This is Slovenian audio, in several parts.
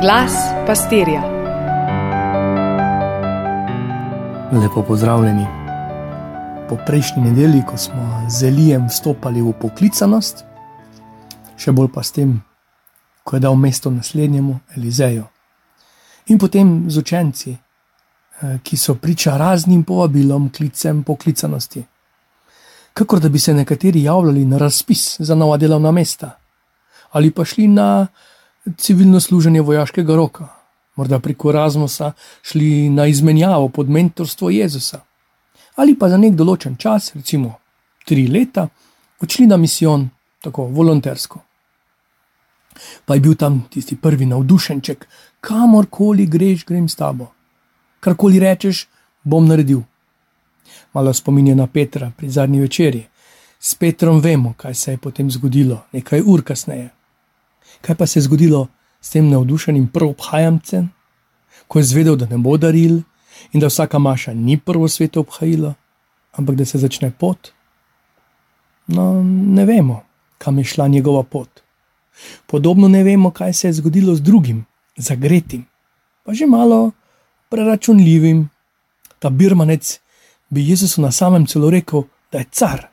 Glas pastirja. Lepo pozdravljeni. Po prejšnji nedelji, ko smo z Elijem vstopali v poklicanost, še bolj pa s tem, ko je dal mesto naslednjemu Elizeju, in potem z učenci, eh, ki so priča raznim povabilom, klicem poklicanosti. Kakor da bi se nekateri javljali na razpis za nova delovna mesta, ali pa šli na civilno služenje vojaškega roka, morda preko Erasmusa šli na izmenjavo pod mentorstvo Jezusa, ali pa za nek določen čas, recimo tri leta, odšli na misijon, tako volontersko. Pa je bil tam tisti prvi navdušenček, kamorkoli greš, grem s tabo. Karkoli rečeš, bom naredil. Malo spominja na Petra pri zadnji večerji. S Petrom vemo, kaj se je potem zgodilo, nekaj ur kasneje. Kaj pa se je zgodilo s tem navdušenim prvobhajamcem, ko je zvedel, da ne bo daril in da vsaka maša ni prvo sveto obhajilo, ampak da se začne pot? No, ne vemo, kam je šla njegova pot. Podobno ne vemo, kaj se je zgodilo z drugim, zagretim, pa že malo preračunljivim. Ta birmanec bi Jezusu na samem celo rekel, da je car.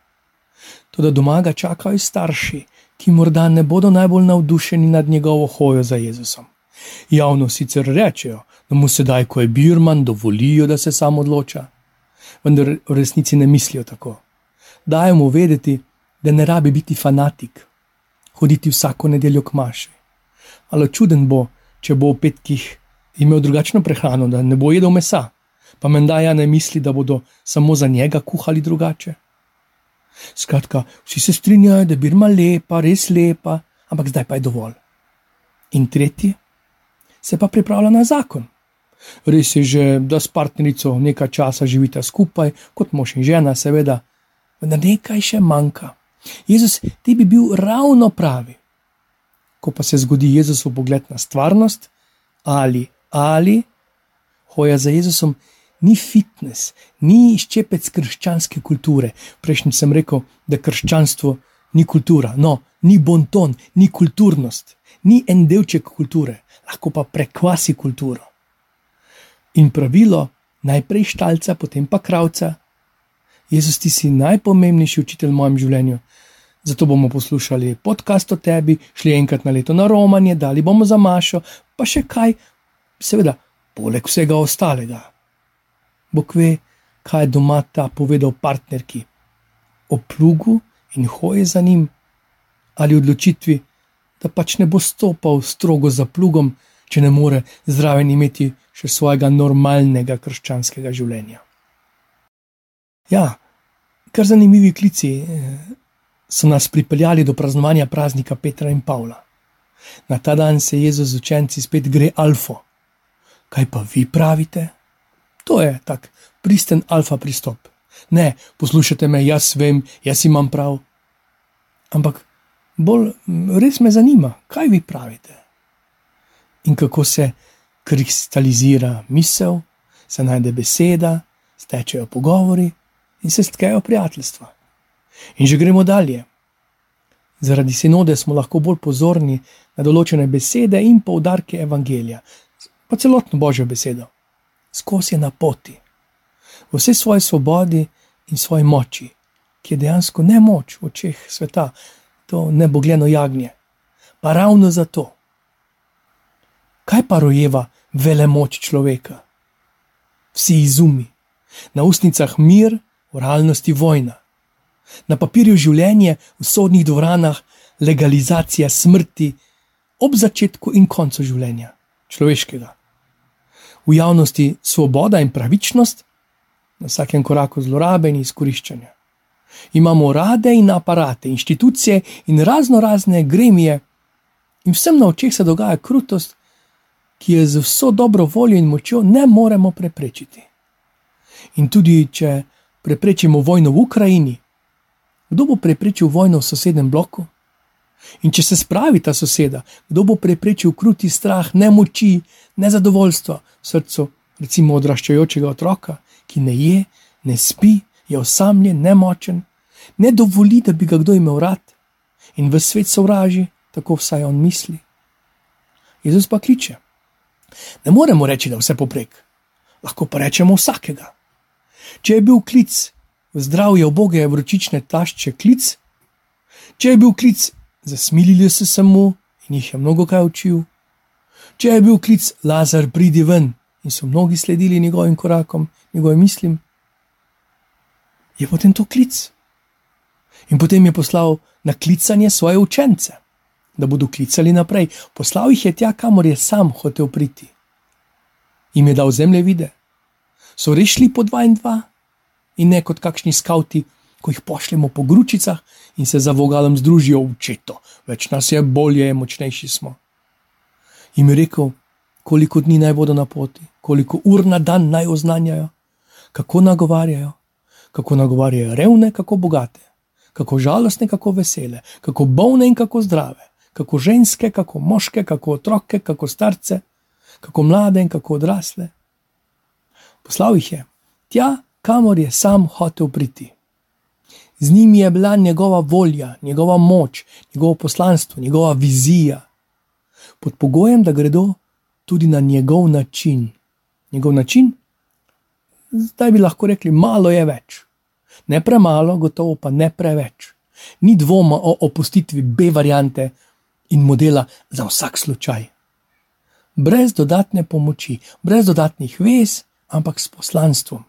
Tudi doma ga čakajo starši, ki morda ne bodo najbolj navdušeni nad njegovo hojo za Jezusom. Javno sicer rečejo, da mu sedaj, ko je birman, dovolijo, da se sam odloča, vendar v resnici ne mislijo tako. Dajo mu vedeti, da ne rabi biti fanatik, hoditi vsako nedeljo k maši. Ali čuden bo, če bo v petkih imel drugačno prehrano, da ne bo jedel mesa, pa menda ja ne misli, da bodo samo za njega kuhali drugače. Skratka, vsi se strinjajo, da je Birma lepa, res lepa, ampak zdaj pa je dovolj. In tretji se pa pripravlja na zakon. Res je že, da s partnerico nekaj časa živita skupaj, kot mož in žena, seveda, vendar nekaj še manjka. Jezus, ti bi bil ravno pravi. Ko pa se zgodi Jezusov pogled na stvarnost, ali, ali, hoja za Jezusom ni fitness, ni ščepec krščanske kulture. Prejšnji sem rekel, da krščanstvo ni kultura, no, ni bonton, ni kulturnost, ni en delček kulture, lahko pa prekvasi kulturo. In pravilo, najprej štalca, potem pa kravca. Jezus, ti si najpomembnejši učitelj v mojem življenju. Zato bomo poslušali podcast o tebi, šli enkrat na leto na romanje, dali bomo za mašo, pa še kaj, seveda, poleg vsega ostalega. Bog ve, kaj je doma ta povedal partnerki o plugu in hoji za njim, ali odločitvi, da pač ne bo stopal strogo za plugom, če ne more zraven imeti še svojega normalnega krščanskega življenja. Ja, kar zanimivi klici so nas pripeljali do praznovanja praznika Petra in Pavla. Na ta dan se Jezus z učenci spet gre alfa. Kaj pa vi pravite? To je tak pristen alfa pristop. Ne, poslušajte me, jaz vem, jaz imam prav. Ampak bolj res me zanima, kaj vi pravite. In kako se kristalizira misel, se najde beseda, stečejo pogovori in se stkejo prijateljstva. In že gremo dalje. Zaradi sinode smo lahko bolj pozorni na določene besede in poudarke evangelija, pa celotno božjo besedo. Skozi je na poti, v vsej svoji svobodi in svoji moči, ki je dejansko ne moč v očeh sveta, to nebogljeno jagnje. Pa ravno zato. Kaj pa rojeva vele moč človeka? Vsi izumi, na ustnicah mir, v realnosti vojna na papirju življenje, v sodnih dvoranah, legalizacija smrti ob začetku in koncu življenja človeškega. V javnosti svoboda in pravičnost, na vsakem koraku zlorabe in izkoriščanja. Imamo rade in aparate, inštitucije in razno razne gremije, in vsem na očeh se dogaja krutost, ki je z vso dobro voljo in močjo ne moremo preprečiti. In tudi, če preprečimo vojno v Ukrajini, Kdo bo preprečil vojno v sosednjem bloku? In če se spravi ta soseda, kdo bo preprečil kruti strah, nemoči, nezadovoljstvo v srcu, recimo odraščajočega otroka, ki ne je, ne spi, je osamljen, nemočen, ne dovoli, da bi ga kdo imel rad in v svet sovraži, tako vsaj on misli. Jezus pa kliče: Ne moremo reči, da vse poprek, lahko pa rečemo vsakega. Če je bil klic zdravje oboge vročične tašče klic, če je bil klic, zasmilili se mu in jih je mnogo kaj učil, če je bil klic Lazar, pridi ven in so mnogi sledili njegovim korakom, njegovim mislim, je potem to klic. In potem je poslal na klicanje svoje učence, da bodo klicali naprej. Poslal jih je tja, kamor je sam hotel priti. Im je dal zemlje vide. So rešili po dva in dva, in ne kot kakšni skavti, ko jih pošljemo po gručicah in se za vogalom združijo v četo, več nas je bolje, močnejši smo. In je rekel, koliko dni naj bodo na poti, koliko ur na dan naj oznanjajo, kako nagovarjajo, kako nagovarjajo revne, kako bogate, kako žalostne, kako vesele, kako bolne in kako zdrave, kako ženske, kako moške, kako otroke, kako starce, kako mlade in kako odrasle. Poslal jih je. Tja, kamor je sam hotel priti. Z njimi je bila njegova volja, njegova moč, njegovo poslanstvo, njegova vizija, pod pogojem, da gredo tudi na njegov način. Njegov način, zdaj bi lahko rekli, malo je več. Ne premalo, gotovo pa ne preveč. Ni dvoma o opustitvi B variante in modela za vsak slučaj. Brez dodatne pomoči, brez dodatnih vez, ampak s poslanstvom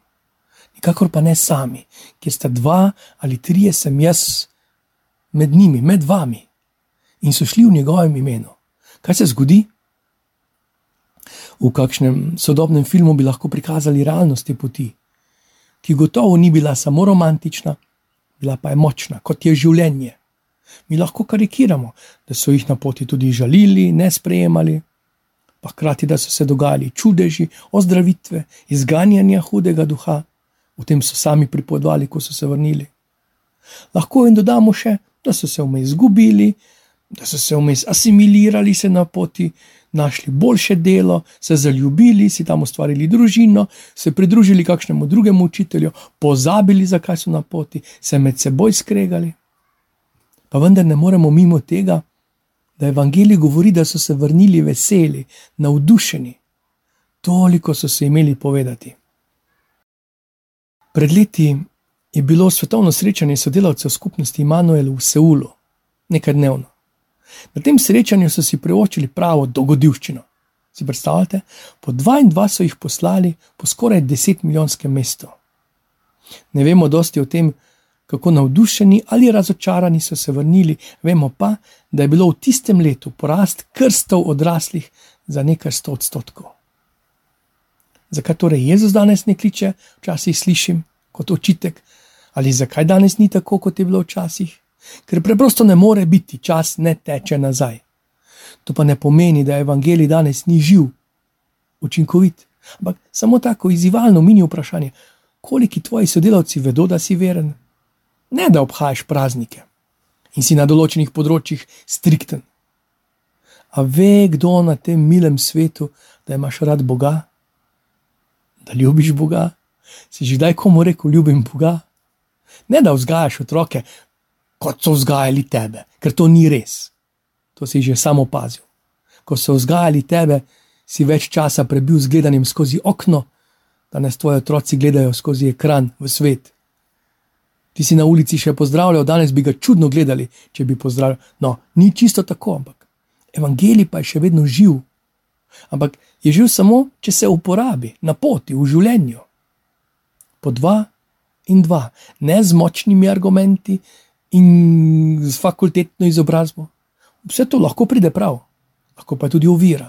nikakor pa ne sami, kjer sta dva ali trije, sem jaz med njimi, med vami in so šli v njegovem imenu. Kaj se zgodi? V kakšnem sodobnem filmu bi lahko prikazali realnost te poti, ki gotovo ni bila samo romantična, bila pa je močna, kot je življenje. Mi lahko karikiramo, da so jih na poti tudi žalili, ne sprejemali, pa hkrati, da so se dogajali čudeži, ozdravitve, izganjanja hudega duha v tem so sami pripovedovali, ko so se vrnili. Lahko jim dodamo še, da so se vmes izgubili, da so se vmes asimilirali se na poti, našli boljše delo, se zaljubili, si tam ustvarili družino, se pridružili kakšnemu drugemu učitelju, pozabili, zakaj so na poti, se med seboj skregali. Pa vendar ne moremo mimo tega, da Evangelij govori, da so se vrnili veseli, navdušeni. Toliko so se imeli povedati. Pred leti je bilo svetovno srečanje sodelavcev skupnosti Immanuel v Seulu, nekaj dnevno. Na tem srečanju so si priočili pravo dogodivščino. Si predstavljate, po dva in dva so jih poslali po skoraj deset milijonskem mestu. Ne vemo dosti o tem, kako navdušeni ali razočarani so se vrnili, vemo pa, da je bilo v tistem letu porast krstov odraslih za nekaj sto odstotkov. Zakaj torej Jezus danes ne kliče, včasih slišim kot očitek, ali zakaj danes ni tako, kot je bilo včasih? Ker preprosto ne more biti, čas ne teče nazaj. To pa ne pomeni, da evangelij danes ni živ, učinkovit, ampak samo tako izzivalno mini vprašanje, koliko tvoji sodelavci vedo, da si veren, ne da obhajaš praznike in si na določenih področjih strikten. A ve kdo na tem milem svetu, da imaš rad Boga? Ljubiš Boga? Si že kdaj komu rekel, ljubim Boga? Ne da vzgajaš otroke, kot so vzgajali tebe, ker to ni res. To si že samo opazil. Ko so vzgajali tebe, si več časa prebil z gledanjem skozi okno, danes tvoji otroci gledajo skozi ekran v svet. Ti si na ulici še pozdravljal, danes bi ga čudno gledali, če bi pozdravljal. No, ni čisto tako, ampak evangelij pa je še vedno živ. Ampak je živ samo, če se uporabi na poti v življenju. Po dva in dva, ne z močnimi argumenti in z fakultetno izobrazbo. Vse to lahko pride prav, lahko pa tudi ovira.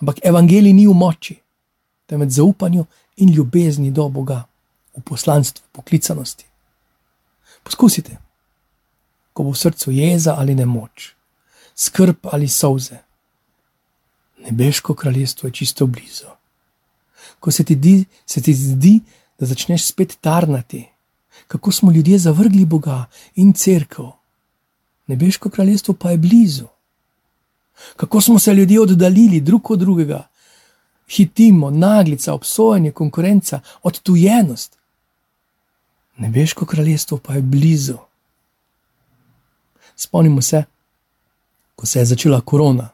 Ampak evangelij ni v moči, temveč zaupanju in ljubezni do Boga, v poslanstvu, poklicanosti. Poskusite, ko bo v srcu jeza ali nemoč, skrb ali solze nebeško kraljestvo je čisto blizu. Ko se ti, di, se ti zdi, da začneš spet tarnati, kako smo ljudje zavrgli Boga in crkvo, nebeško kraljestvo pa je blizu. Kako smo se ljudje oddaljili drug od drugega, hitimo, naglica, obsojanje, konkurenca, odtujenost. Nebeško kraljestvo pa je blizu. Spomnimo se, ko se je začela korona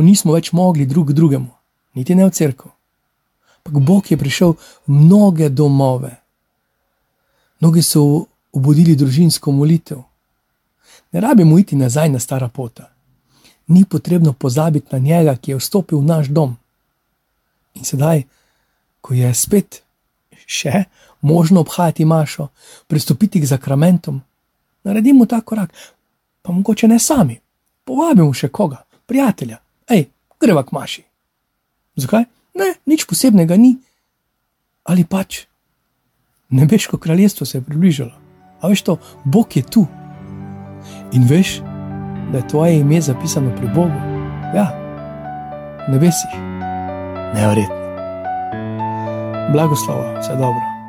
ko nismo več mogli drug drugemu, niti ne v crkvu. Ampak Bog je prišel v mnoge domove. Mnogi so obudili družinsko molitev. Ne rabimo iti nazaj na stara pota. Ni potrebno pozabiti na njega, ki je vstopil v naš dom. In sedaj, ko je spet še možno obhajati mašo, pristopiti k zakramentom, naredimo ta korak, pa mogoče ne sami, povabimo še koga, prijatelja, greva k maši. Zakaj? Ne, nič posebnega ni. Ali pač nebeško kraljestvo se je približalo. A veš to, Bog je tu. In veš, da je tvoje ime zapisano pri Bogu. Ja, nebesih. Neverjetno. Blagoslova, vse dobro.